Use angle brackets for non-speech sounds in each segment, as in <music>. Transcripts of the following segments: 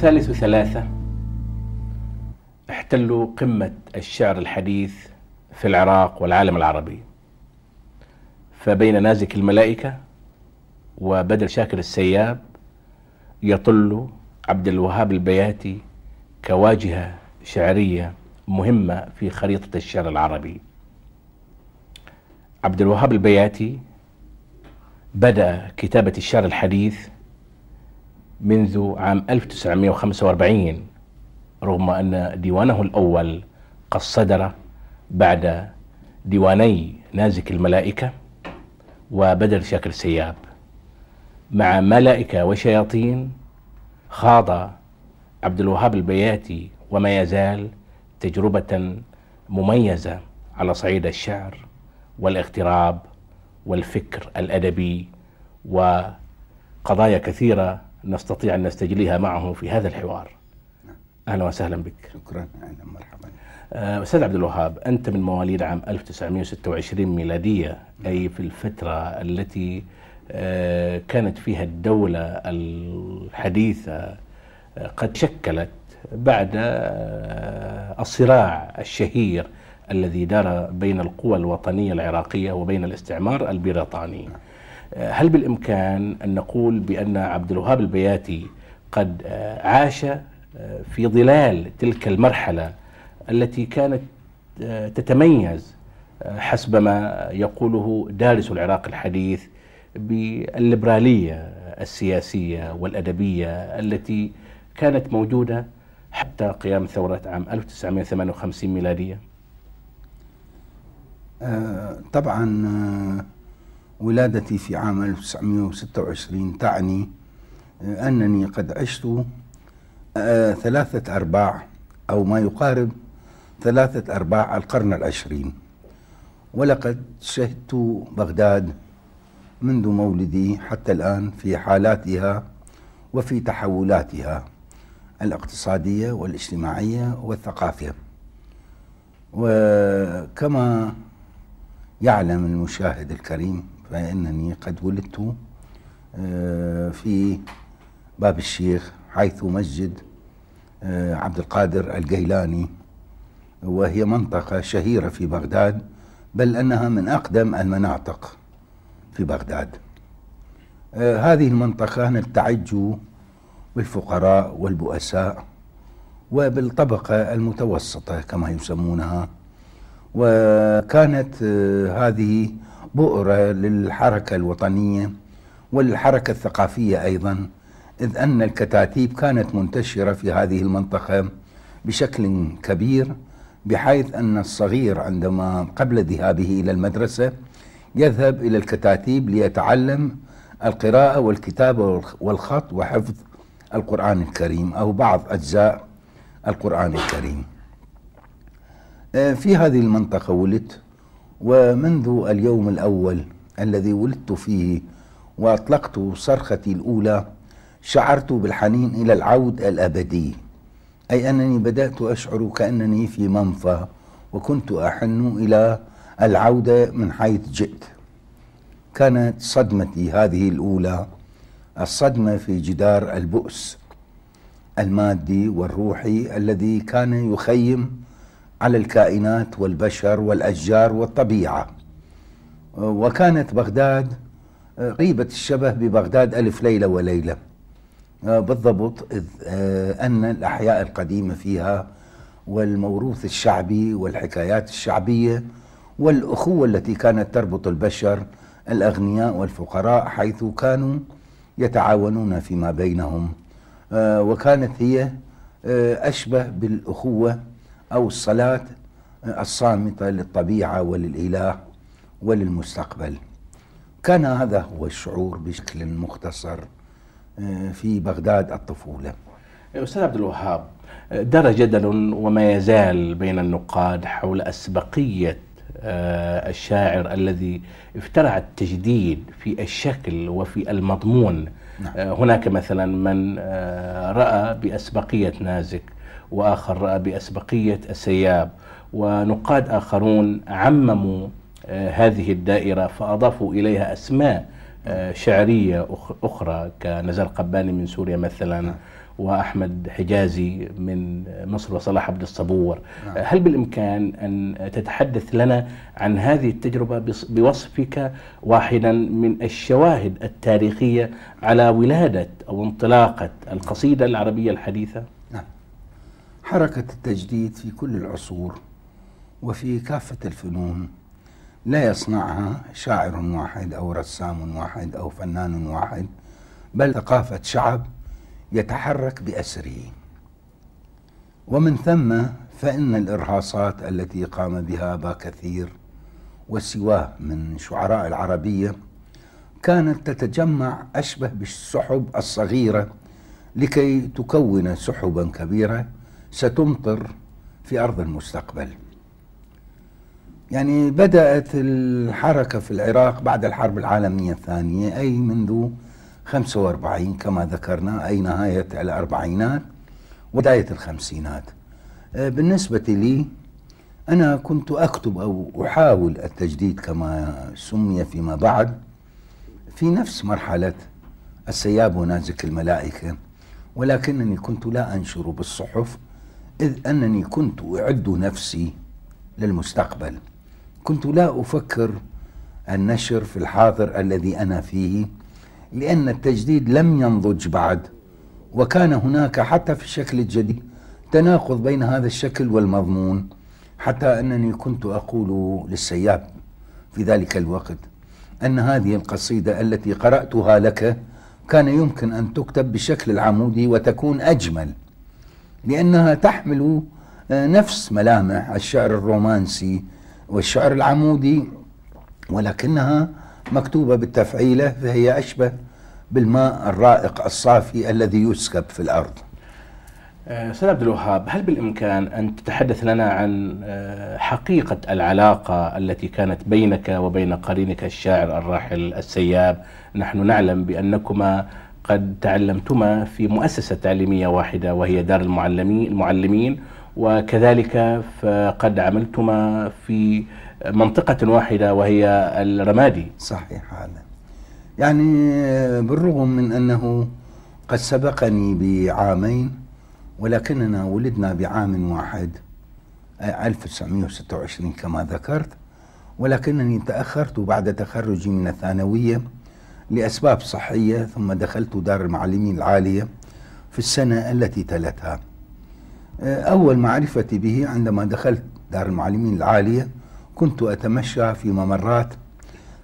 هو ثالث ثلاثة احتلوا قمة الشعر الحديث في العراق والعالم العربي. فبين نازك الملائكة وبدر شاكر السياب يطل عبد الوهاب البياتي كواجهة شعرية مهمة في خريطة الشعر العربي. عبد الوهاب البياتي بدأ كتابة الشعر الحديث منذ عام 1945 رغم أن ديوانه الأول قد صدر بعد ديواني نازك الملائكة وبدر شاكر سياب مع ملائكة وشياطين خاض عبد الوهاب البياتي وما يزال تجربة مميزة على صعيد الشعر والاغتراب والفكر الأدبي وقضايا كثيرة نستطيع أن نستجليها معه في هذا الحوار. أهلا وسهلا بك. شكرا. أهلا مرحبا. آه، أستاذ عبد الوهاب أنت من مواليد عام 1926 ميلادية أي في الفترة التي آه، كانت فيها الدولة الحديثة آه، قد شكلت بعد الصراع الشهير الذي دار بين القوى الوطنية العراقية وبين الاستعمار البريطاني. آه، هل بالإمكان أن نقول بأن عبد الوهاب البياتي قد آه، عاش آه، في ظلال تلك المرحلة التي كانت آه، تتميز آه، حسب ما يقوله دارس العراق الحديث بالليبرالية السياسية والأدبية التي كانت موجودة حتى قيام ثورة عام 1958 ميلادية؟ آه، طبعا آه، ولادتي في عام 1926 تعني آه، أنني قد عشت آه، ثلاثة أرباع أو ما يقارب ثلاثة أرباع القرن العشرين. ولقد شهدت بغداد منذ مولدي حتى الآن في حالاتها وفي تحولاتها الاقتصادية والاجتماعية والثقافية. وكما يعلم المشاهد الكريم فإنني قد ولدت آه، في باب الشيخ حيث مسجد آه، عبد القادر الجيلاني. وهي منطقة شهيرة في بغداد بل أنها من أقدم المناطق في بغداد. آه، هذه المنطقة كانت تعج بالفقراء والبؤساء وبالطبقة المتوسطة كما يسمونها. وكانت هذه بؤرة للحركة الوطنية وللحركة الثقافية أيضا إذ أن الكتاتيب كانت منتشرة في هذه المنطقة بشكل كبير بحيث أن الصغير عندما قبل ذهابه إلى المدرسة يذهب إلى الكتاتيب ليتعلم القراءة والكتابة والخط وحفظ القرآن الكريم أو بعض أجزاء القرآن الكريم. آه، في هذه المنطقة ولدت ومنذ اليوم الأول الذي ولدت فيه وأطلقت صرختي الأولى شعرت بالحنين إلى العود الأبدي. أي أنني بدأت أشعر كأنني في منفى وكنت أحن إلى العودة من حيث جئت. كانت صدمتي هذه الأولى الصدمة في جدار البؤس المادي والروحي الذي كان يخيم على الكائنات والبشر والأشجار والطبيعة. وكانت بغداد قريبة الشبه ببغداد ألف ليلة وليلة. بالضبط إذ أن الأحياء القديمة فيها والموروث الشعبي والحكايات الشعبية والأخوة التي كانت تربط البشر الأغنياء والفقراء حيث كانوا يتعاونون فيما بينهم. آه، وكانت هي آه، أشبه بالأخوة أو الصلاة آه، الصامتة للطبيعة وللإله وللمستقبل. كان هذا هو الشعور بشكل مختصر آه، في بغداد الطفولة. أستاذ عبد الوهاب دار جدل وما يزال بين النقاد حول أسبقية آه، الشاعر الذي افترع التجديد في الشكل وفي المضمون. نعم. آه، هناك مثلا من آه، رأى بأسبقية نازك وآخر رأى بأسبقية السياب ونقاد آخرون عمموا آه، هذه الدائرة فأضافوا إليها أسماء آه، شعرية أخ- أخرى كنزار قباني من سوريا مثلا وأحمد حجازي من مصر وصلاح عبد الصبور نعم. هل بالإمكان أن تتحدث لنا عن هذه التجربة بوصفك واحدا من الشواهد التاريخية على ولادة أو انطلاقة القصيدة العربية الحديثة؟ حركة التجديد في كل العصور وفي كافة الفنون لا يصنعها شاعر واحد أو رسام واحد أو فنان واحد بل ثقافة شعب يتحرك بأسره. ومن ثم فإن الإرهاصات التي قام بها أبا كثير وسواه من شعراء العربية كانت تتجمع أشبه بالسحب الصغيرة لكي تكون سحبا كبيره ستمطر في أرض المستقبل. يعني بدأت الحركة في العراق بعد الحرب العالمية الثانية أي منذ 45 كما ذكرنا أي نهاية الأربعينات وبداية الخمسينات. آه، بالنسبة لي أنا كنت أكتب أو أحاول التجديد كما سمي فيما بعد في نفس مرحلة السياب ونازك الملائكة ولكنني كنت لا أنشر بالصحف إذ أنني كنت أعد نفسي للمستقبل. كنت لا أفكر النشر في الحاضر الذي أنا فيه لأن التجديد لم ينضج بعد وكان هناك حتى في الشكل الجديد تناقض بين هذا الشكل والمضمون حتى أنني كنت أقول للسياب في ذلك الوقت أن هذه القصيدة التي قرأتها لك كان يمكن أن تكتب بشكل العمودي وتكون أجمل. لأنها تحمل نفس ملامح الشعر الرومانسي والشعر العمودي ولكنها مكتوبة بالتفعيلة فهي أشبه بالماء الرائق الصافي الذي يسكب في الأرض. آه، أستاذ عبد الوهاب هل بالإمكان أن تتحدث لنا عن آه، حقيقة العلاقة التي كانت بينك وبين قرينك الشاعر الراحل السياب؟ نحن نعلم بأنكما قد تعلمتما في مؤسسة تعليمية واحدة وهي دار المعلمين المعلمين وكذلك فقد عملتما في منطقة واحدة وهي الرمادي. صحيح هذا يعني بالرغم من أنه قد سبقني بعامين ولكننا ولدنا بعام واحد 1926 كما ذكرت ولكنني تأخرت بعد تخرجي من الثانوية لأسباب صحية ثم دخلت دار المعلمين العالية في السنة التي تلتها. أول معرفتي به عندما دخلت دار المعلمين العالية كنت أتمشى في ممرات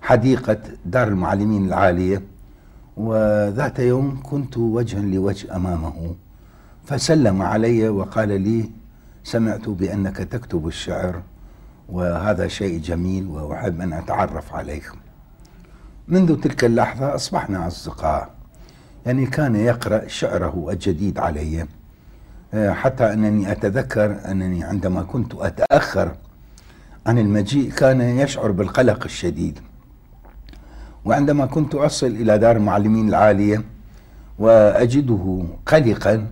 حديقة دار المعلمين العالية وذات يوم كنت وجها لوجه أمامه. فسلم علي وقال لي سمعت بأنك تكتب الشعر وهذا شيء جميل وأحب أن أتعرف عليك. منذ تلك اللحظة أصبحنا أصدقاء. يعني كان يقرأ شعره الجديد علي. آه، حتى أنني أتذكر أنني عندما كنت أتأخر عن المجيء كان يشعر بالقلق الشديد. وعندما كنت أصل إلى دار المعلمين العالية وأجده قلقا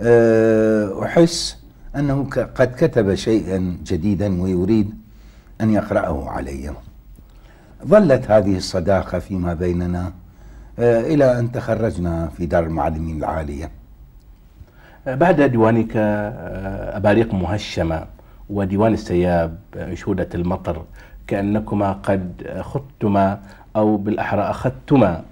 آه، أحس أنه قد كتب شيئا جديدا ويريد أن يقرأه علي. ظلت هذه الصداقة فيما بيننا آه، إلى أن تخرجنا في دار المعلمين العالية. بعد ديوانك آه، أباريق مهشمة وديوان السياب أنشودة المطر كأنكما قد خضتما أو بالأحرى أخذتما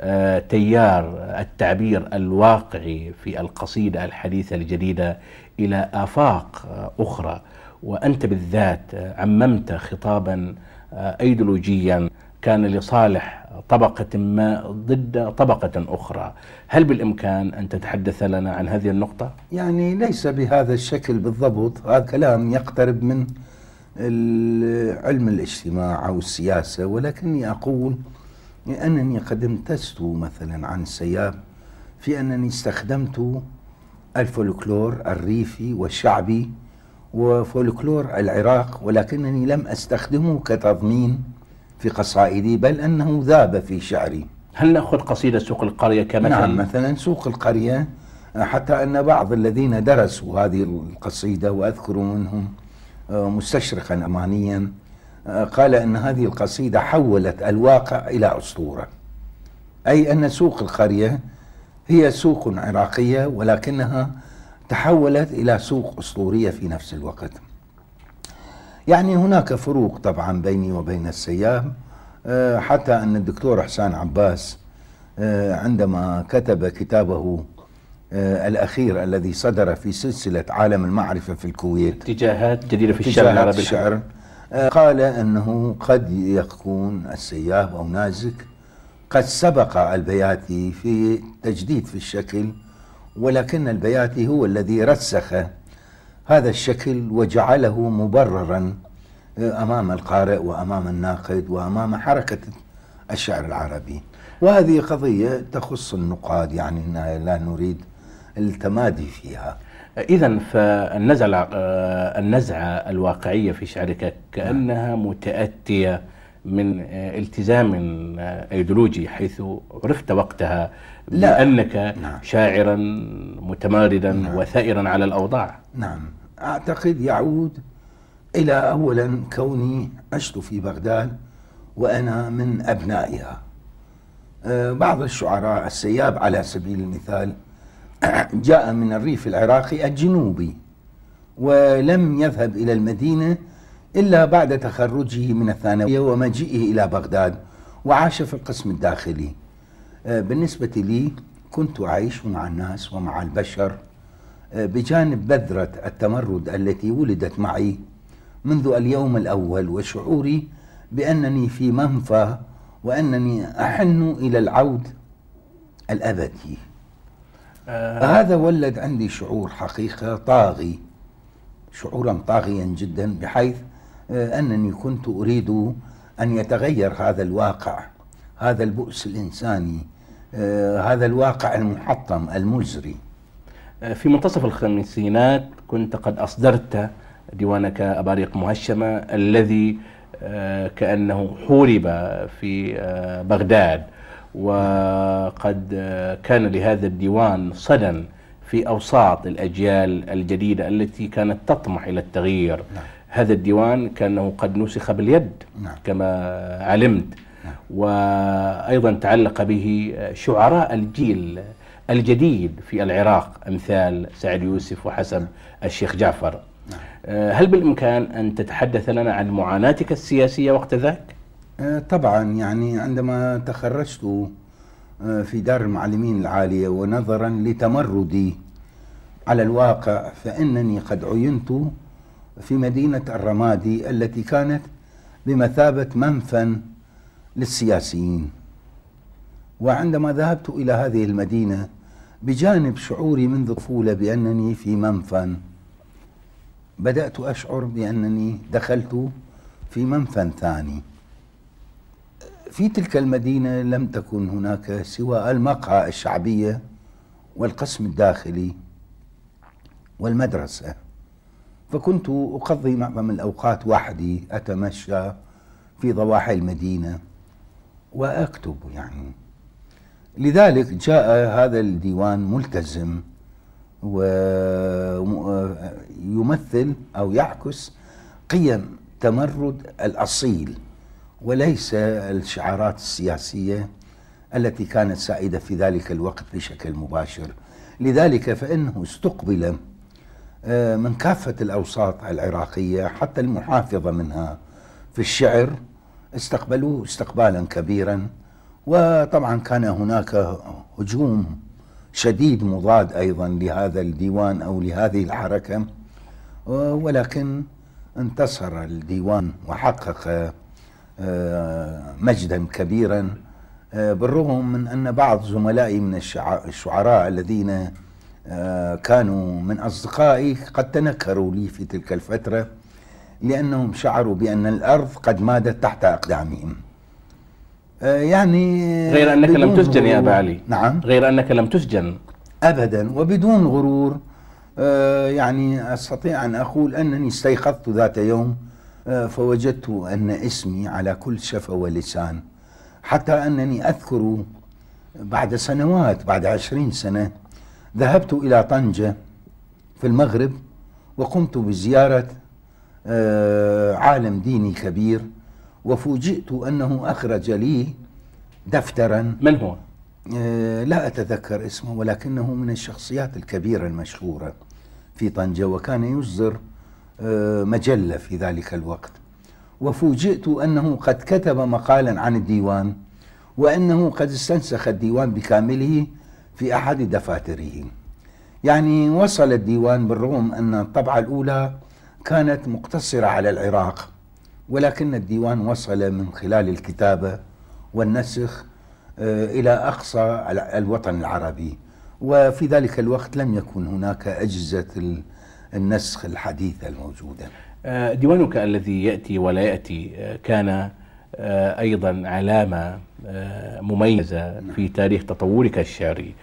آه، تيار التعبير الواقعي في القصيدة الحديثة الجديدة إلى آفاق أخرى. وأنت بالذات عممت خطابا آه، أيديولوجيا كان لصالح طبقة ما ضد طبقة أخرى هل بالإمكان أن تتحدث لنا عن هذه النقطة؟ يعني ليس بهذا الشكل بالضبط هذا كلام يقترب من علم الاجتماع أو السياسة ولكني أقول أنني قد امتزت مثلا عن السياب في أنني استخدمت الفولكلور الريفي والشعبي وفولكلور العراق ولكنني لم أستخدمه كتضمين في قصائدي بل أنه ذاب في شعري هل نأخذ قصيدة سوق القرية كمثل؟ نعم مثلا سوق القرية حتى أن بعض الذين درسوا هذه القصيدة وأذكر منهم آه، مستشرقا أمانيا آه، قال أن هذه القصيدة حولت الواقع إلى أسطورة أي أن سوق القرية هي سوق عراقية ولكنها تحولت إلى سوق أسطورية في نفس الوقت. يعني هناك فروق طبعا بيني وبين السياب آه، حتى أن الدكتور حسان عباس آه، عندما كتب كتابه آه، الأخير الذي صدر في سلسلة عالم المعرفة في الكويت اتجاهات جديدة في الشعر العربي. الشعر قال أنه قد يكون السياب أو نازك قد سبق البياتي في تجديد في الشكل ولكن البياتي هو الذي رسخ هذا الشكل وجعله مبررا أمام القارئ وأمام الناقد وأمام حركة الشعر العربي. وهذه قضية تخص النقاد يعني لا نريد التمادي فيها. إذا فالنزعة الع- آه، النزعة الواقعية في شعرك كأنها متأتية من آه، التزام أيديولوجي حيث عرفت وقتها لا. بأنك نعم. شاعرا متماردا نعم. وثائرا على الأوضاع نعم أعتقد يعود إلى أولا كوني عشت في بغداد وأنا من أبنائها آه، بعض الشعراء السياب على سبيل المثال جاء من الريف العراقي الجنوبي ولم يذهب إلى المدينة إلا بعد تخرجه من الثانوية ومجيئه إلى بغداد وعاش في القسم الداخلي. آه، بالنسبة لي كنت أعيش مع الناس ومع البشر آه، بجانب بذرة التمرد التي ولدت معي منذ اليوم الأول وشعوري بأنني في منفى وأنني أحن إلى العود الأبدي. آه، هذا ولد عندي شعور حقيقة طاغي شعورا طاغيا جدا بحيث أنني كنت أريد أن يتغير هذا الواقع هذا البؤس الإنساني آه، هذا الواقع المحطم المزري في منتصف الخمسينات كنت قد أصدرت ديوانك أباريق مهشمة الذي آه، كأنه حورب في آه، بغداد وقد آه، كان لهذا الديوان صدى في أوساط الأجيال الجديدة التي كانت تطمح إلى التغيير نعم. هذا الديوان كأنه قد نسخ باليد نعم. كما علمت نعم. وأيضا تعلق به شعراء الجيل الجديد في العراق أمثال سعد يوسف وحسن الشيخ جعفر نعم. آه، هل بالإمكان أن تتحدث لنا عن معاناتك السياسية وقت ذاك؟ آه، طبعا يعني عندما تخرجت آه، في دار المعلمين العالية ونظرا لتمردي على الواقع فإنني قد عينت في مدينة الرمادي التي كانت بمثابة منفى للسياسيين. وعندما ذهبت إلى هذه المدينة بجانب شعوري منذ الطفولة بأنني في منفى بدأت أشعر بأنني دخلت في منفى ثاني. في تلك المدينة لم تكن هناك سوى المقهى الشعبية والقسم الداخلي والمدرسة. فكنت أقضي معظم الأوقات وحدي أتمشى في ضواحي المدينة وأكتب يعني. لذلك جاء هذا الديوان ملتزم ويمثل أو يعكس قيم تمرد الأصيل وليس الشعارات السياسية التي كانت سائدة في ذلك الوقت بشكل مباشر. لذلك فإنه استقبل من كافة الأوساط العراقية حتى المحافظة منها في الشعر استقبلوه استقبالا كبيرا. وطبعا كان هناك هجوم شديد مضاد أيضا لهذا الديوان أو لهذه الحركة. آه، ولكن انتصر الديوان وحقق آه، مجدا كبيرا. آه، بالرغم من أن بعض زملائي من الشع- الشعراء الذين آه، كانوا من أصدقائي قد تنكروا لي في تلك الفترة لأنهم شعروا بأن الأرض قد مادت تحت أقدامهم. آه، يعني غير أنك لم تسجن يا أبا. علي. نعم. غير أنك لم تسجن. ابدا وبدون غرور. آه، يعني أستطيع أن أقول أنني استيقظت ذات يوم آه، فوجدت أن اسمي على كل شفه ولسان حتى أنني أذكر بعد سنوات بعد عشرين سنة ذهبت إلى طنجة في المغرب وقمت بزيارة آه، عالم ديني كبير وفوجئت أنه أخرج لي دفترا من هو؟ آه، لا أتذكر اسمه ولكنه من الشخصيات الكبيرة المشهورة في طنجة وكان يصدر آه، مجلة في ذلك الوقت وفوجئت أنه قد كتب مقالا عن الديوان وأنه قد استنسخ الديوان بكامله في أحد دفاتره. يعني وصل الديوان بالرغم أن الطبعة الأولى كانت مقتصرة على العراق ولكن الديوان وصل من خلال الكتابة والنسخ آه، إلى أقصى الوطن العربي. وفي ذلك الوقت لم يكن هناك أجهزة النسخ الحديثة الموجودة. آه، ديوانك الذي يأتي ولا يأتي آه، كان أيضا علامة مميزة في تاريخ تطورك الشعري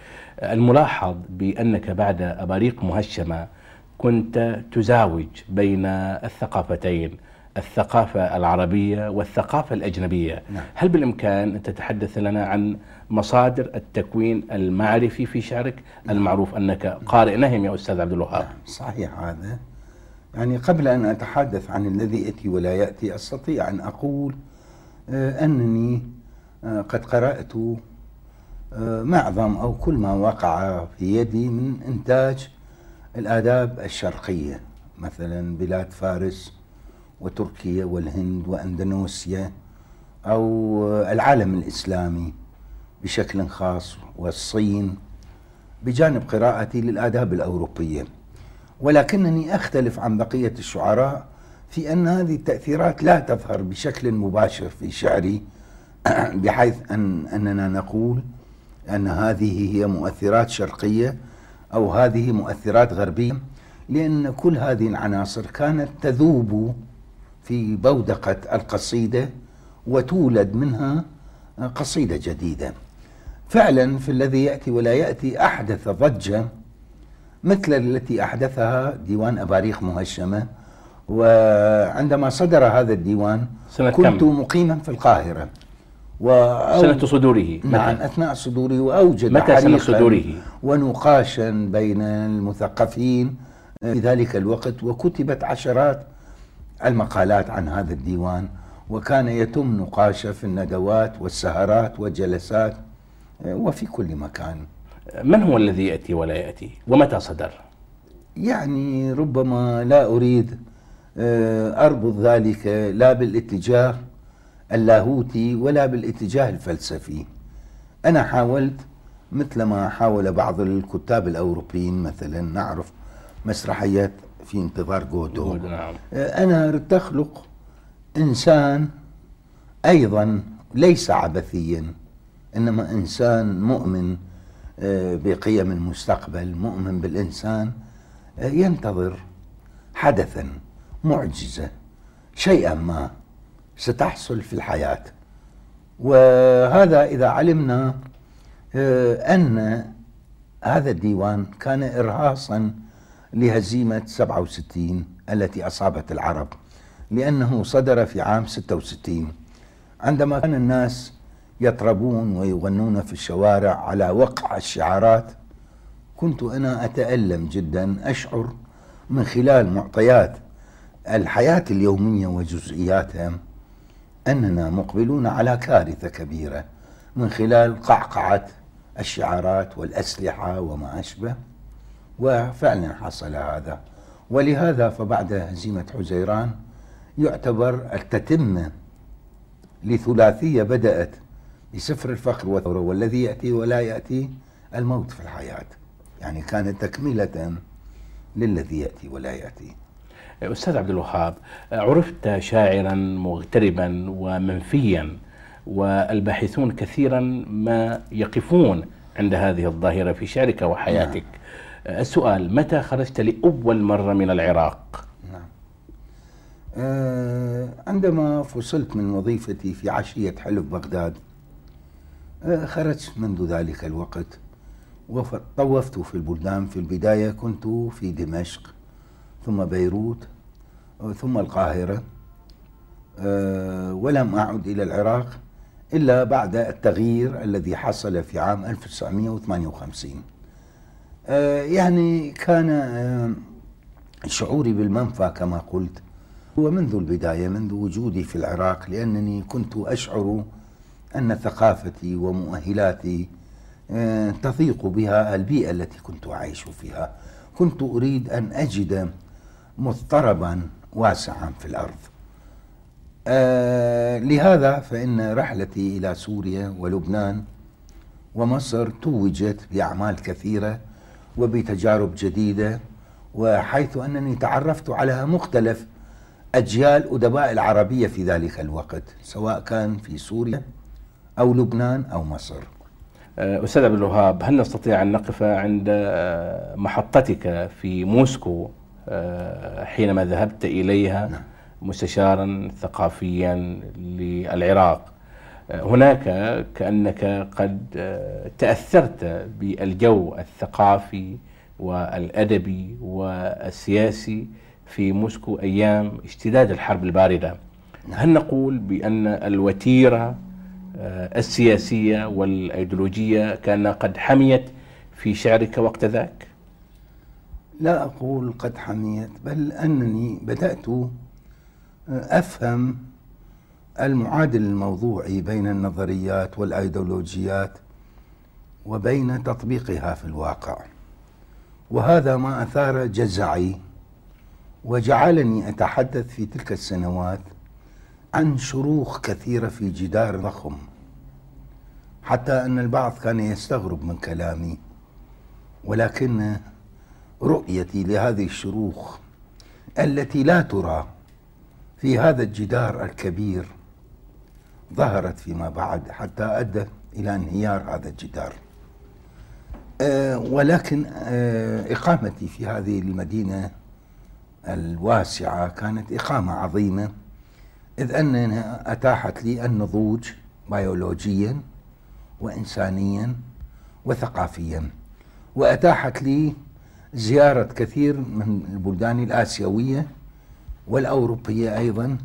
الملاحظ بأنك بعد أباريق مهشمة كنت تزاوج بين الثقافتين الثقافة العربية والثقافة الأجنبية نعم. هل بالإمكان أن تتحدث لنا عن مصادر التكوين المعرفي في شعرك نعم. المعروف أنك قارئ نهم يا أستاذ عبد الوهاب نعم. صحيح هذا يعني قبل أن أتحدث عن الذي يأتي ولا يأتي أستطيع أن أقول آه أنني آه قد قرأت آه معظم أو كل ما وقع في يدي من إنتاج الآداب الشرقية مثلا بلاد فارس وتركيا والهند وأندونيسيا أو العالم الإسلامي بشكل خاص والصين بجانب قراءتي للآداب الأوروبية. ولكنني أختلف عن بقية الشعراء في أن هذه التأثيرات لا تظهر بشكل مباشر في شعري <clears throat> بحيث أن أننا نقول أن هذه هي مؤثرات شرقية أو هذه مؤثرات غربية لأن كل هذه العناصر كانت تذوب في بودقة القصيدة وتولد منها قصيدة جديدة. فعلا في الذي يأتي ولا يأتي أحدث ضجة مثل التي أحدثها ديوان أباريخ مهشمة وعندما صدر هذا الديوان سنة كنت كم؟ مقيما في القاهرة. سنة صدوره نعم أثناء صدوره وأوجد متى سنة صدوره؟ ونقاشا بين المثقفين في ذلك الوقت وكتبت عشرات المقالات عن هذا الديوان. وكان يتم نقاشه في الندوات والسهرات والجلسات وفي كل مكان. من هو الذي يأتي ولا يأتي؟ ومتى صدر؟ يعني ربما لا أريد أربط ذلك لا بالاتجاه اللاهوتي ولا بالاتجاه الفلسفي. أنا حاولت مثل ما حاول بعض الكتاب الأوروبيين مثلا نعرف مسرحيات في انتظار جودو. نعم. أنا تخلق إنسان أيضا ليس عبثيا إنما إنسان مؤمن آه، بقيم المستقبل مؤمن بالإنسان آه، ينتظر حدثا. معجزة شيئا ما ستحصل في الحياة. وهذا إذا علمنا آه، أن هذا الديوان كان إرهاصا لهزيمة 67 التي أصابت العرب لأنه صدر في عام 66 عندما كان الناس يطربون ويغنون في الشوارع على وقع الشعارات كنت أنا أتألم جدا أشعر من خلال معطيات الحياة اليومية وجزئياتها أننا مقبلون على كارثة كبيرة من خلال قعقعة الشعارات والأسلحة وما أشبه وفعلا حصل هذا. ولهذا فبعد هزيمة حزيران يعتبر التتمة لثلاثية بدأت بسفر الفخر والثورة والذي يأتي ولا يأتي الموت في الحياة. يعني كانت تكملة للذي يأتي ولا يأتي. أستاذ عبد الوهاب عرفت شاعرا مغتربا ومنفيا والباحثون كثيرا ما يقفون عند هذه الظاهرة في شعرك وحياتك نعم. السؤال متى خرجت لأول مرة من العراق؟ نعم آه عندما فصلت من وظيفتي في عشية حلف بغداد آه خرجت منذ ذلك الوقت وطوفت في البلدان في البداية كنت في دمشق ثم بيروت ثم القاهرة آه ولم أعد إلى العراق إلا بعد التغيير الذي حصل في عام 1958 آه، يعني كان آه، شعوري بالمنفى كما قلت. هو منذ البداية منذ وجودي في العراق لأنني كنت أشعر أن ثقافتي ومؤهلاتي تضيق بها البيئة التي كنت أعيش فيها. كنت أريد أن أجد مضطربا واسعا في الأرض. آه لهذا فإن رحلتي إلى سوريا ولبنان ومصر توجت بأعمال كثيرة وبتجارب جديدة وحيث أنني تعرفت على مختلف أجيال أدباء العربية في ذلك الوقت سواء كان في سوريا أو لبنان أو مصر. آه، أستاذ عبد الوهاب هل نستطيع أن نقف عند آه، محطتك في موسكو حينما ذهبت إليها نعم. مستشارا ثقافيا للعراق هناك كأنك قد تأثرت بالجو الثقافي والأدبي والسياسي في موسكو أيام اشتداد الحرب الباردة هل نقول بأن الوتيرة آه، السياسية والأيديولوجية كان قد حميت في شعرك وقت ذاك؟ لا أقول قد حميت بل أنني بدأت آه، أفهم المعادل الموضوعي بين النظريات والأيديولوجيات وبين تطبيقها في الواقع. وهذا ما أثار جزعي وجعلني أتحدث في تلك السنوات عن شروخ كثيرة في جدار ضخم حتى أن البعض كان يستغرب من كلامي ولكن رؤيتي لهذه الشروخ التي لا ترى في هذا الجدار الكبير ظهرت فيما بعد حتى أدى إلى انهيار هذا الجدار. أه ولكن أه إقامتي في هذه المدينة الواسعة كانت إقامة عظيمة إذ أنها أتاحت لي النضوج بيولوجيا وإنسانيا وثقافيا وأتاحت لي زيارة كثير من البلدان الآسيوية والأوروبية أيضا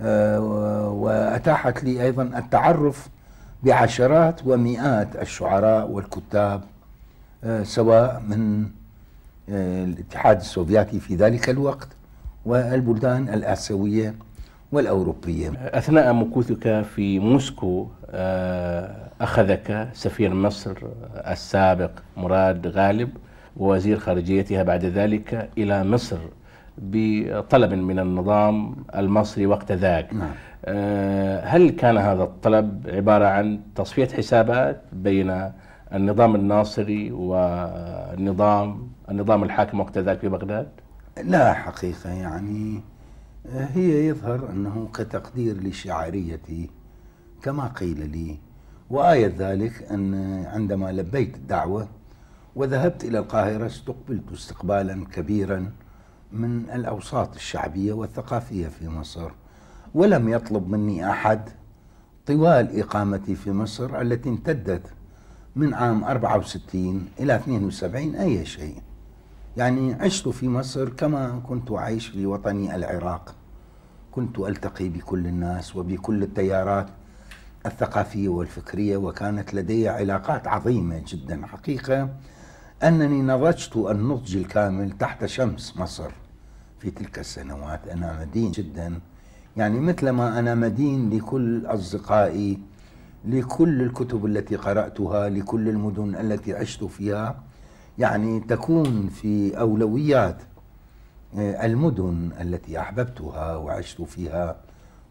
آه، وأتاحت لي أيضا التعرف بعشرات ومئات الشعراء والكتاب آه، سواء من آه، الاتحاد السوفيتي في ذلك الوقت والبلدان الآسيوية والأوروبية. أثناء مكوثك في موسكو أخذك سفير مصر السابق مراد غالب ووزير خارجيتها بعد ذلك إلى مصر بطلب من النظام المصري وقت ذاك نعم. آه، هل كان هذا الطلب عبارة عن تصفية حسابات بين النظام الناصري والنظام النظام الحاكم وقت ذاك في بغداد؟ لا حقيقة يعني هي يظهر أنه كتقدير لشعاريتي كما قيل لي وآية ذلك أن عندما لبيت الدعوة وذهبت إلى القاهرة استقبلت استقبالا كبيرا من الأوساط الشعبية والثقافية في مصر ولم يطلب مني أحد طوال إقامتي في مصر التي امتدت من عام 64 إلى 72 أي شيء. يعني عشت في مصر كما كنت أعيش في وطني العراق. كنت ألتقي بكل الناس وبكل التيارات الثقافية والفكرية وكانت لدي علاقات عظيمة جدا حقيقة. أنني نضجت النضج الكامل تحت شمس مصر في تلك السنوات. أنا مدين جدا. يعني مثلما أنا مدين لكل أصدقائي لكل الكتب التي قرأتها لكل المدن التي عشت فيها. يعني تكون في أولويات آه، المدن التي أحببتها وعشت فيها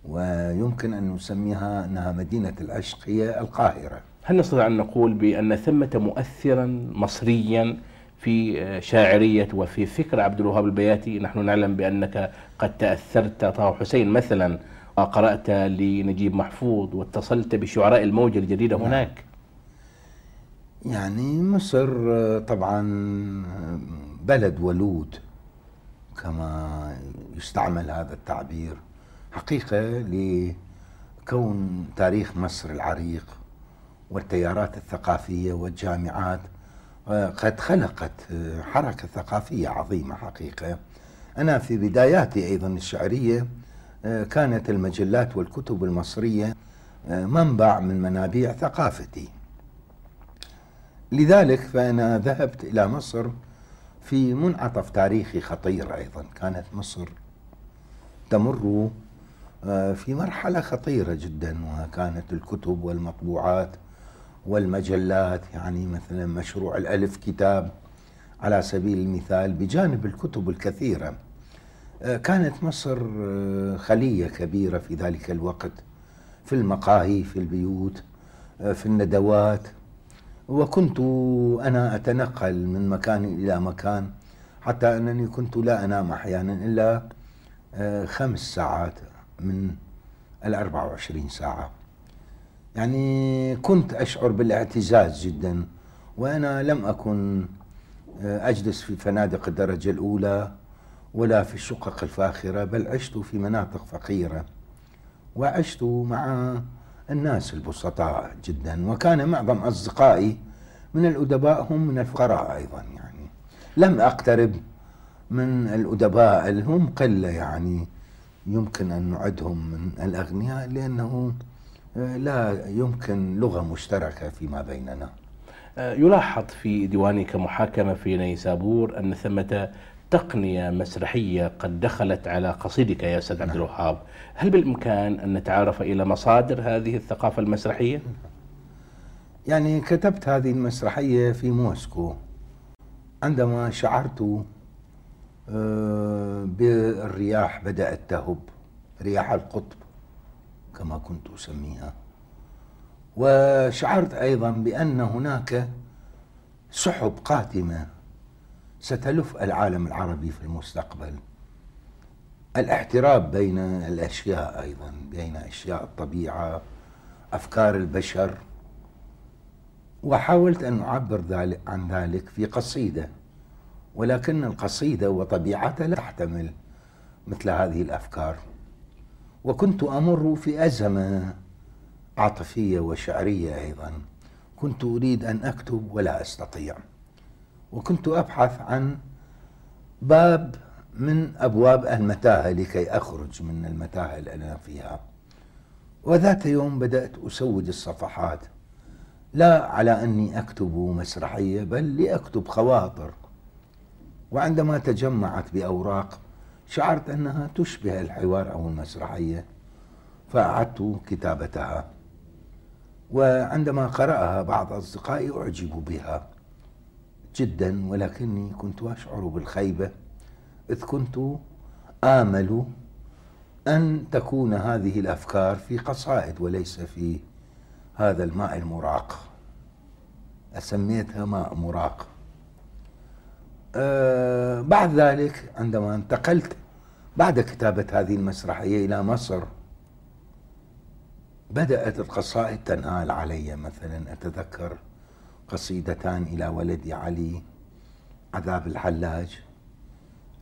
ويمكن أن نسميها أنها مدينة العشق هي القاهرة. هل نستطيع أن نقول بأن ثمة مؤثرا مصريا في شاعرية وفي فكر عبد الوهاب البياتي؟ نحن نعلم بأنك قد تأثرت. طه حسين مثلا وقرأت لنجيب محفوظ واتصلت بشعراء الموجة الجديدة نعم. هناك. يعني مصر طبعا بلد ولود كما يستعمل هذا التعبير. حقيقة لكون تاريخ مصر العريق والتيارات الثقافية والجامعات آه، قد خلقت آه، حركة ثقافية عظيمة حقيقة. أنا في بداياتي أيضا الشعرية آه، كانت المجلات والكتب المصرية منبع من منابيع ثقافتي. لذلك فأنا ذهبت إلى مصر في منعطف تاريخي خطير أيضا. كانت مصر تمر في مرحلة خطيرة جدا وكانت الكتب والمطبوعات والمجلات يعني مثلا مشروع الألف كتاب على سبيل المثال بجانب الكتب الكثيرة. آه، كانت مصر آه، خلية كبيرة في ذلك الوقت في المقاهي في البيوت آه، في الندوات. وكنت أنا أتنقل من مكان إلى مكان حتى أنني كنت لا أنام أحيانا إلا خمس ساعات من الأربع وعشرين ساعة. يعني كنت أشعر بالاعتزاز جدا وأنا لم أكن أجلس في فنادق الدرجة الأولى ولا في الشقق الفاخرة بل عشت في مناطق فقيرة وعشت مع الناس البسطاء جدا وكان معظم أصدقائي من الأدباء هم من الفقراء أيضا يعني. لم أقترب من الأدباء اللي هم قلة يعني. يمكن أن نعدهم من الأغنياء لأنه لا يمكن لغة مشتركة فيما بيننا. يلاحظ في ديوانك محاكمة في نيسابور أن ثمة تقنية مسرحية قد دخلت على قصيدك يا أستاذ عبد الوهاب. هل بالإمكان أن نتعرف إلى مصادر هذه الثقافة المسرحية؟ يعني كتبت هذه المسرحية في موسكو. عندما شعرت آه، بالرياح بدأت تهب رياح القطب. كما كنت أسميها. وشعرت أيضا بأن هناك سحب قاتمة ستلف العالم العربي في المستقبل. الاحتراب بين الأشياء أيضا بين أشياء الطبيعة أفكار البشر. وحاولت أن أعبر ذلك عن ذلك في قصيدة ولكن القصيدة وطبيعتها لا تحتمل مثل هذه الأفكار. وكنت أمر في أزمة عاطفية وشعرية أيضا. كنت أريد أن أكتب ولا أستطيع. وكنت أبحث عن باب من أبواب المتاهة لكي أخرج من المتاهة اللي أنا فيها. وذات يوم بدأت أسود الصفحات لا على أني أكتب مسرحية بل لأكتب خواطر. وعندما تجمعت بأوراق شعرت أنها تشبه الحوار أو المسرحية فأعدت كتابتها. وعندما قرأها بعض أصدقائي أعجبوا بها جدا ولكني كنت أشعر بالخيبة إذ كنت آمل أن تكون هذه الأفكار في قصائد وليس في هذا الماء المراق. أسميتها ماء مراق. بعد ذلك عندما انتقلت بعد كتابة هذه المسرحية إلى مصر بدأت القصائد تنال علي مثلا. أتذكر قصيدتان إلى ولدي علي عذاب الحلاج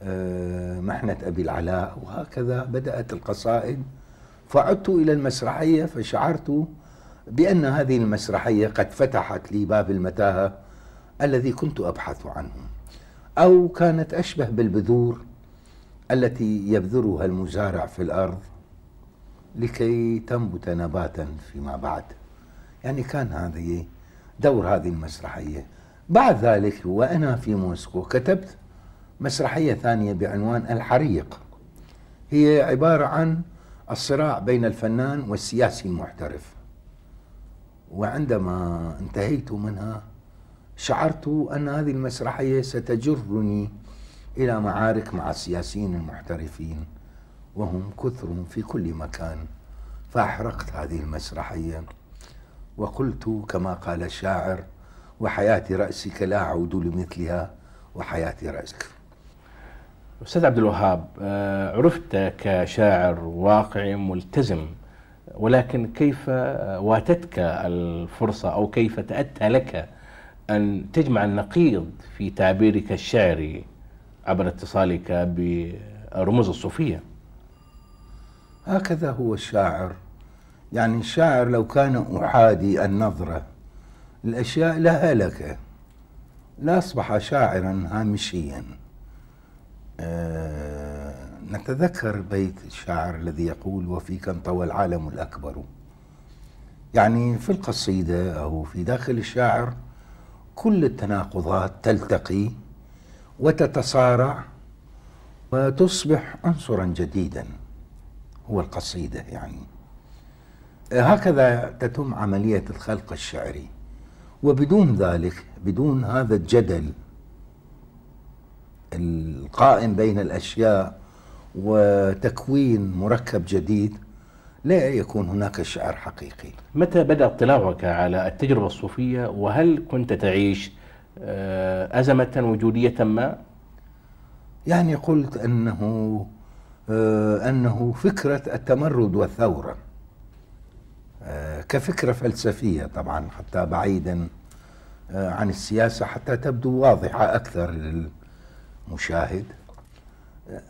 آه، محنة أبي العلاء وهكذا بدأت القصائد. فعدت إلى المسرحية فشعرت بأن هذه المسرحية قد فتحت لي باب المتاهة الذي كنت أبحث عنه. أو كانت أشبه بالبذور التي يبذرها المزارع في الأرض لكي تنبت نباتا فيما بعد. يعني كان هذه دور هذه المسرحية. بعد ذلك وأنا في موسكو كتبت مسرحية ثانية بعنوان الحريق. هي عبارة عن الصراع بين الفنان والسياسي المحترف. وعندما انتهيت منها شعرت أن هذه المسرحية ستجرني إلى معارك مع السياسيين المحترفين وهم كثر في كل مكان فأحرقت هذه المسرحية. وقلت كما قال الشاعر وحياة رأسك لا أعود لمثلها وحياة رأسك. أستاذ عبد الوهاب آه، عرفت كشاعر واقعي ملتزم ولكن كيف واتتك الفرصة أو كيف تأتى لك أن تجمع النقيض في تعبيرك الشعري عبر اتصالك برموز الصوفية. هكذا هو الشاعر. يعني الشاعر لو كان أحادي النظرة الأشياء لها لك. لأصبح شاعرا هامشيا. أه نتذكر بيت الشاعر الذي يقول وفيك انطوى العالم الأكبر يعني في القصيدة أو في داخل الشاعر كل التناقضات تلتقي وتتصارع وتصبح عنصرا جديدا. هو القصيدة يعني. هكذا تتم عملية الخلق الشعري. وبدون ذلك بدون هذا الجدل القائم بين الأشياء وتكوين مركب جديد لا يكون هناك شعر حقيقي. متى بدأ اطلاعك على التجربة الصوفية؟ وهل كنت تعيش آه، أزمة وجودية ما؟ يعني قلت أنه آه، أنه فكرة التمرد والثورة آه، كفكرة فلسفية طبعا حتى بعيدا عن السياسة حتى تبدو واضحة أكثر للمشاهد.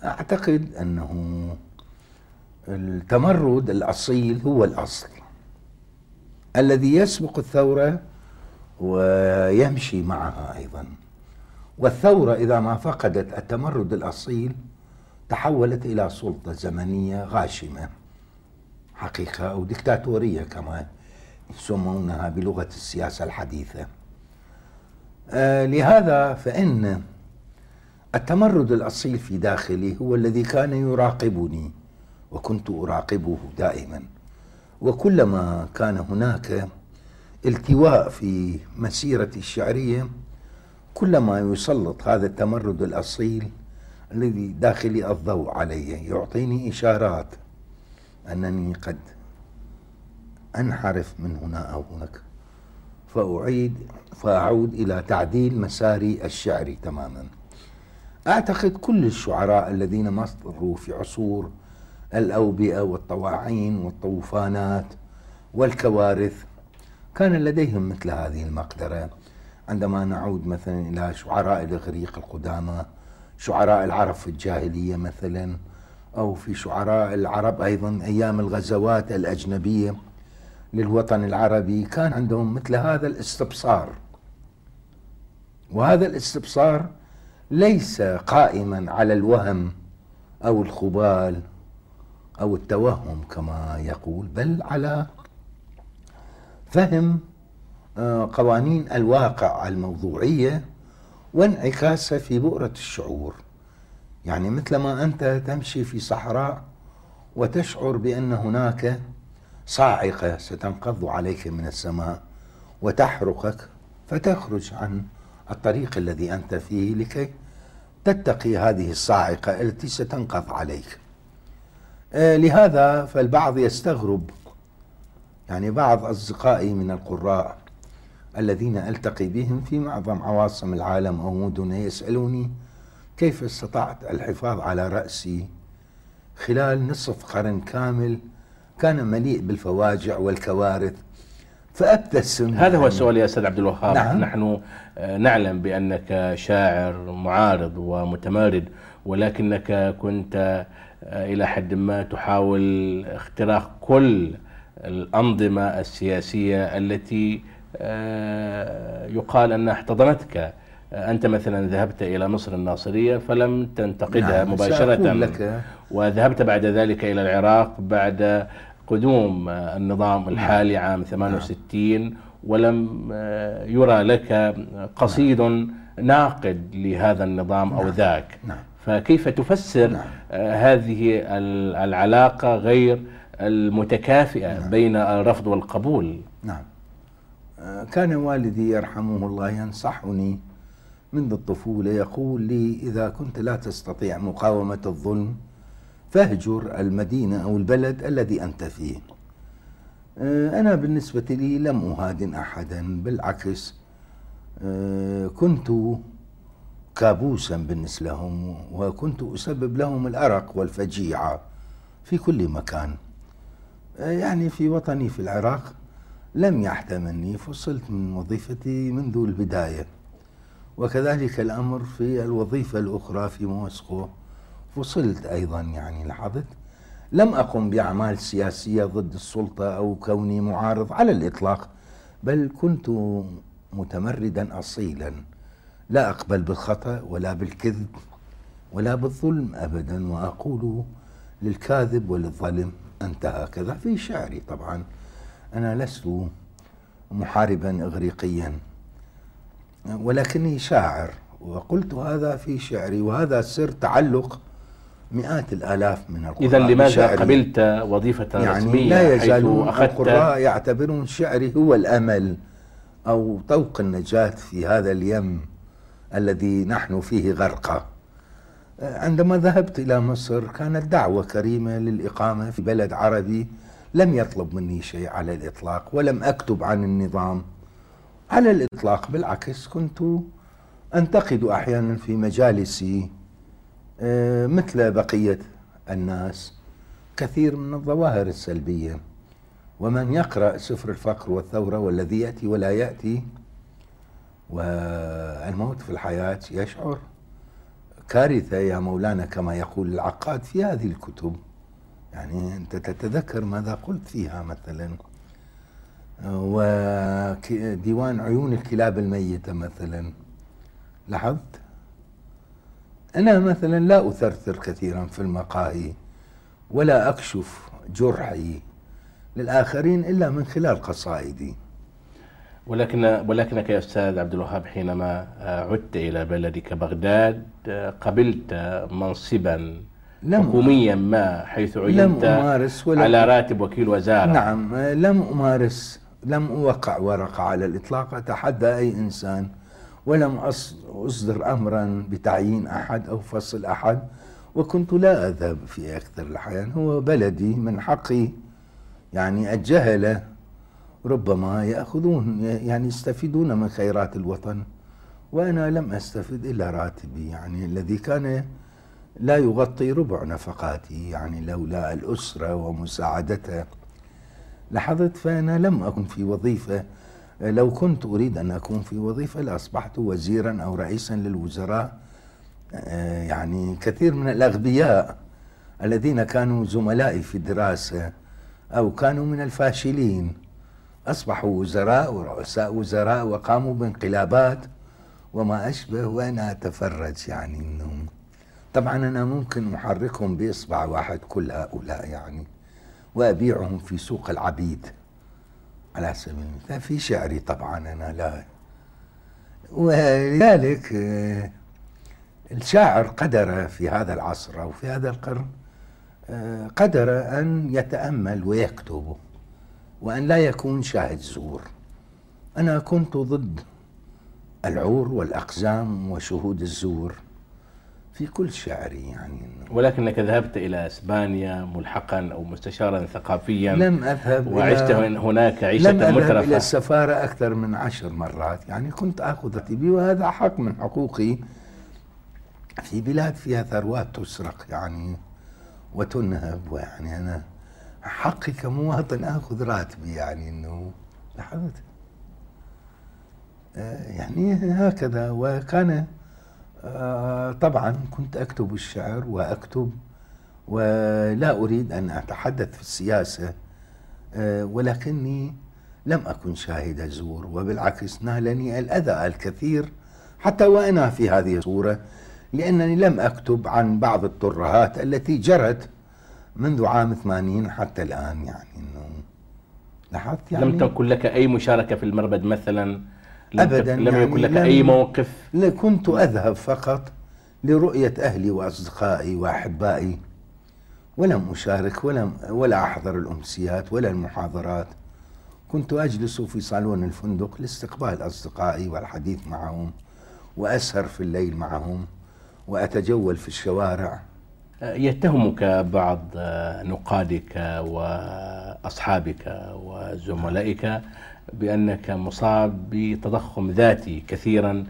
أعتقد أنه التمرد الأصيل هو الأصل. الذي يسبق الثورة ويمشي معها أيضا. والثورة إذا ما فقدت التمرد الأصيل تحولت إلى سلطة زمنية غاشمة حقيقة أو ديكتاتورية كما يسمونها بلغة السياسة الحديثة. آه لهذا فإن التمرد الأصيل في داخلي هو الذي كان يراقبني. وكنت أراقبه دائما. وكلما كان هناك التواء في مسيرتي الشعرية كلما يسلط هذا التمرد الأصيل الذي داخلي الضوء علي يعطيني إشارات أنني قد أنحرف من هنا أو هناك. فأعيد فأعود إلى تعديل مساري الشعري تماما. أعتقد كل الشعراء الذين مصروا في عصور الأوبئة والطواعين والطوفانات والكوارث. كان لديهم مثل هذه المقدرة. عندما نعود مثلا إلى شعراء الإغريق القدامى شعراء العرب في الجاهلية مثلا أو في شعراء العرب أيضا أيام الغزوات الأجنبية للوطن العربي كان عندهم مثل هذا الاستبصار. وهذا الاستبصار ليس قائما على الوهم أو الخبال أو التوهم كما يقول بل على فهم آه، قوانين الواقع الموضوعية وانعكاسها في بؤرة الشعور. يعني مثلما أنت تمشي في صحراء وتشعر بأن هناك صاعقة ستنقض عليك من السماء وتحرقك فتخرج عن الطريق الذي أنت فيه لكي تتقي هذه الصاعقة التي ستنقض عليك. لهذا فالبعض يستغرب. يعني بعض أصدقائي من القراء الذين ألتقي بهم في معظم عواصم العالم أو مدنه يسألوني كيف استطعت الحفاظ على رأسي؟ خلال نصف قرن كامل كان مليء بالفواجع والكوارث فأبتسم هذا هو السؤال يا أستاذ عبد الوهاب نعم. نحن آه، نعلم بأنك شاعر معارض ومتمارد ولكنك كنت آه، إلى حد ما تحاول اختراق كل الأنظمة السياسية التي آه، يقال أنها احتضنتك أنت مثلا ذهبت إلى مصر الناصرية فلم تنتقدها نعم، مباشرة لك. وذهبت بعد ذلك إلى العراق بعد قدوم آه، النظام الحالي عام 68 ولم آه، يرى لك قصيد ناقد لهذا النظام أو نعم. ذاك. نعم. فكيف تفسر نعم. آه، هذه ال- العلاقة غير المتكافئة بين الرفض والقبول؟ نعم. آه، كان والدي يرحمه الله ينصحني منذ الطفولة يقول لي إذا كنت لا تستطيع مقاومة الظلم فاهجر المدينة أو البلد الذي أنت فيه. آه، أنا بالنسبة لي لم أهادن أحدا بالعكس. آه، كنت كابوسا بالنسبة لهم وكنت أسبب لهم الأرق والفجيعة في كل مكان. آه، يعني في وطني في العراق لم يحتملني فصلت من وظيفتي منذ البداية. وكذلك الأمر في الوظيفة الأخرى في موسكو. فصلت أيضا يعني لاحظت لم أقم بأعمال سياسية ضد السلطة أو كوني معارض على الإطلاق بل كنت متمردا أصيلا. لا أقبل بالخطأ ولا بالكذب ولا بالظلم أبدا وأقول للكاذب وللظلم أنت هكذا في شعري. طبعا أنا لست محاربا إغريقيا ولكني شاعر وقلت هذا في شعري وهذا سر تعلق مئات الآلاف من القراء إذا لماذا. قبلت وظيفة يعني رسمية لا يزالون أخذت القراء يعتبرون شعري هو الأمل أو طوق النجاة في هذا اليم الذي نحن فيه غرقى عندما ذهبت إلى مصر كانت دعوة كريمة للإقامة في بلد عربي لم يطلب مني شيء على الإطلاق ولم أكتب عن النظام على الإطلاق بالعكس كنت أنتقد أحيانا في مجالسي آه، مثل بقية الناس كثير من الظواهر السلبية. ومن يقرأ سفر الفقر والثورة والذي يأتي ولا يأتي والموت في الحياة يشعر. كارثة يا مولانا كما يقول العقاد في هذه الكتب. يعني أنت تتذكر ماذا قلت فيها مثلا؟ وديوان عيون الكلاب الميتة مثلا. لاحظت؟ أنا مثلا لا أثرثر كثيرا في المقاهي ولا أكشف جرحي للآخرين إلا من خلال قصائدي. ولكن ولكنك يا أستاذ عبد الوهاب حينما عدت إلى بلدك بغداد قبلت منصبا لم حكوميا ما حيث عينت لم أمارس ولا على راتب وكيل وزارة. نعم لم أمارس لم أوقع ورقة على الإطلاق أتحدى أي إنسان ولم أصدر امرا بتعيين أحد أو فصل أحد وكنت لا أذهب في أكثر الأحيان. هو بلدي من حقي يعني الجهله ربما يأخذون يعني يستفيدون من خيرات الوطن وأنا لم أستفد إلا راتبي يعني الذي كان لا يغطي ربع نفقاتي يعني لولا الأسرة ومساعدتها لاحظت فأنا لم أكن في وظيفة لو كنت أريد أن أكون في وظيفة لأصبحت وزيرا أو رئيسا للوزراء يعني كثير من الأغبياء الذين كانوا زملائي في الدراسة أو كانوا من الفاشلين. أصبحوا وزراء ورؤساء وزراء وقاموا بانقلابات وما أشبه وأنا أتفرج يعني أنهم. طبعا أنا ممكن أحركهم بإصبع واحد كل هؤلاء يعني وأبيعهم في سوق العبيد. على سبيل المثال في شعري طبعا أنا لا. ولذلك آه، الشاعر قدر في هذا العصر أو في هذا القرن آه، قدر أن يتأمل ويكتب وأن لا يكون شاهد زور. أنا كنت ضد العور والأقزام وشهود الزور. في كل شعري يعني ولكنك ذهبت إلى إسبانيا ملحقا أو مستشارا ثقافيا لم أذهب وعشت هناك عيشة لم أذهب مترفة. إلى السفارة أكثر من عشر مرات. يعني كنت آخذ راتبي وهذا حق من حقوقي. في بلاد فيها ثروات تسرق يعني وتنهب ويعني أنا حقي كمواطن آخذ راتبي يعني إنه لاحظت. آه، يعني هكذا. وكان آه، طبعا كنت أكتب الشعر وأكتب ولا أريد أن أتحدث في السياسة آه، ولكني لم أكن شاهد زور وبالعكس نالني الأذى الكثير حتى وأنا في هذه الصورة لأنني لم أكتب عن بعض الترهات التي جرت منذ عام 80 حتى الآن يعني إنه لاحظت يعني؟ لم تكن لك أي مشاركة في المربد مثلا؟ لم أبدا لم يعني يكن لك أي موقف؟ كنت أذهب فقط لرؤية أهلي وأصدقائي وأحبائي. ولم أشارك ولم ولا أحضر الأمسيات ولا المحاضرات. كنت أجلس في صالون الفندق لاستقبال أصدقائي والحديث معهم وأسهر في الليل معهم وأتجول في الشوارع. يتهمك بعض نقادك وأصحابك وزملائك بأنك مصاب بتضخم ذاتي كثيرا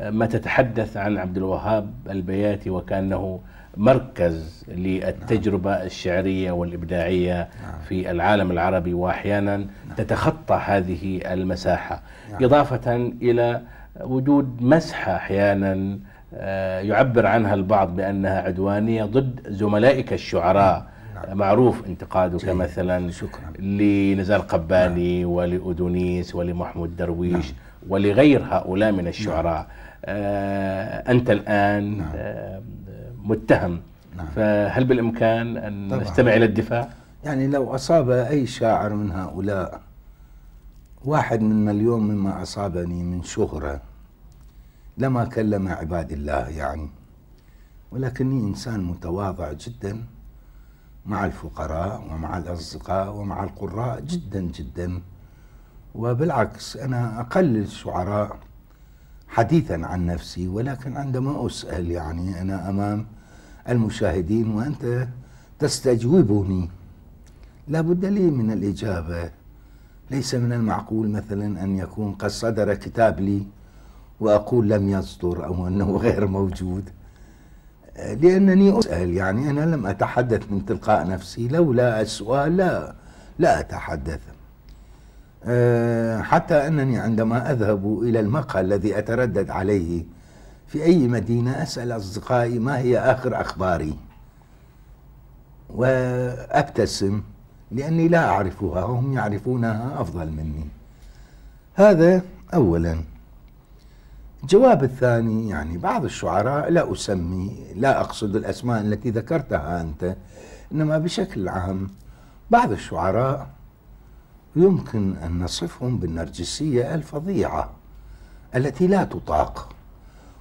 ما تتحدث عن عبد الوهاب البياتي وكأنه مركز للتجربة الشعرية والإبداعية في العالم العربي واحيانا تتخطى هذه المساحة. إضافة إلى وجود مسحه أحيانا آه، يعبر عنها البعض بأنها عدوانية ضد زملائك الشعراء. نعم. معروف انتقادك جيد. مثلا شكرا. لنزار قباني نعم. ولأدونيس ولمحمود درويش نعم. ولغير هؤلاء من الشعراء نعم. آه أنت الآن نعم. آه متهم نعم. فهل بالإمكان أن طبعا. نستمع إلى الدفاع؟ يعني لو أصاب أي شاعر من هؤلاء واحد من مليون مما أصابني من شهرة لما كلم عباد الله يعني ولكني إنسان متواضع جدا مع الفقراء ومع الأصدقاء ومع القراء جدا جدا. وبالعكس أنا أقل الشعراء حديثا عن نفسي ولكن عندما أسأل يعني أنا أمام المشاهدين وأنت تستجوبني لا بد لي من الإجابة. ليس من المعقول مثلا أن يكون قد صدر كتاب لي وأقول لم يصدر أو أنه <laughs> غير موجود. لأنني أسأل يعني أنا لم أتحدث من تلقاء نفسي لولا السؤال لا لا أتحدث. أه، حتى أنني عندما أذهب إلى المقهى الذي أتردد عليه في أي مدينة أسأل أصدقائي ما هي آخر أخباري. وأبتسم لأني لا أعرفها وهم يعرفونها أفضل مني. هذا أولا. الجواب الثاني يعني بعض الشعراء لا أسمي لا أقصد الأسماء التي ذكرتها أنت إنما بشكل عام بعض الشعراء يمكن أن نصفهم بالنرجسية الفظيعة التي لا تطاق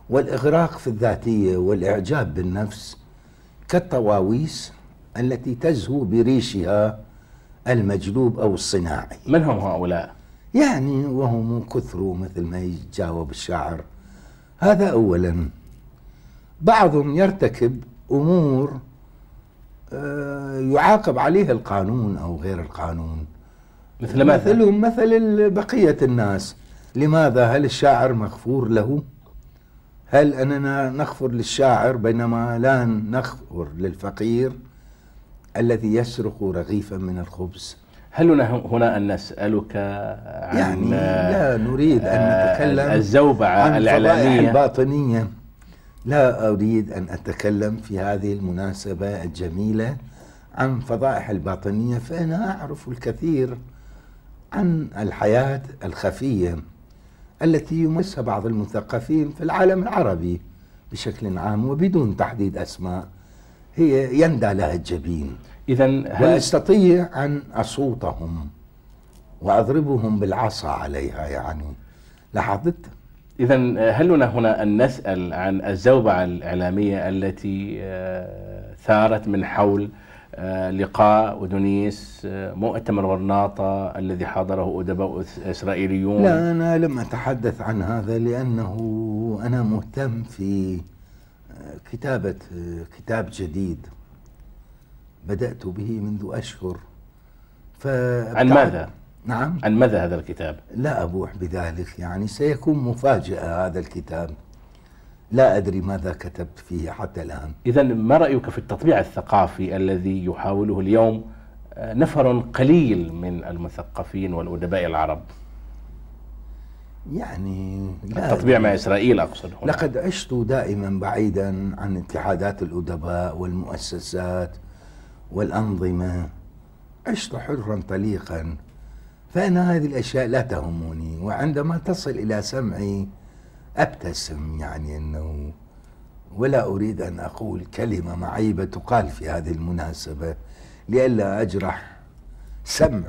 والإغراق في الذاتية والإعجاب بالنفس كالطواويس التي تزهو بريشها المجلوب أو الصناعي من هم هؤلاء؟ يعني وهم كثروا مثل ما يجاوب الشاعر. هذا أولا. بعضهم يرتكب أمور آه، يعاقب عليها القانون أو غير القانون. مثل ماذا؟ مثلهم مثل بقية الناس. لماذا؟ هل الشاعر مغفور له؟ هل أننا نغفر للشاعر بينما لا نغفر للفقير الذي يسرق رغيفا من الخبز؟ هل هنا أن نسألك عن يعني لا نريد أن آه، نتكلم الزوبعة عن الإعلامية. الباطنية لا أريد أن أتكلم في هذه المناسبة الجميلة عن فضائح الباطنية فأنا أعرف الكثير عن الحياة الخفية التي يمسها بعض المثقفين في العالم العربي بشكل عام وبدون تحديد أسماء. هي يندى لها الجبين إذا هل وأستطيع أن أصوتهم وأضربهم بالعصا عليها يعني. لاحظت؟ إذا هل لنا هنا أن نسأل عن الزوبعة الإعلامية التي آه، ثارت من حول آه، لقاء ودونيس آه، مؤتمر غرناطة الذي حضره أدباء إسرائيليون؟ لا أنا لم أتحدث عن هذا لأنه أنا مهتم في كتابة كتاب جديد. بدأت به منذ أشهر. عن ماذا؟ نعم. عن ماذا هذا الكتاب؟ لا أبوح بذلك يعني سيكون مفاجأة هذا الكتاب. لا أدري ماذا كتبت فيه حتى الآن. إذا ما رأيك في التطبيع الثقافي الذي يحاوله اليوم آه، نفر قليل من المثقفين والأدباء العرب؟ يعني لا التطبيع مع إسرائيل أقصد هنا. لقد عشت دائما بعيدا عن اتحادات الأدباء والمؤسسات. والأنظمة. عشت حرا طليقا. فأنا هذه الأشياء لا تهمني وعندما تصل إلى سمعي أبتسم يعني أنه ولا أريد أن أقول كلمة معيبة تقال في هذه المناسبة لئلا أجرح سمع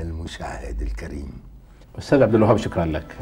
المشاهد الكريم. أستاذ عبد الوهاب شكرا لك.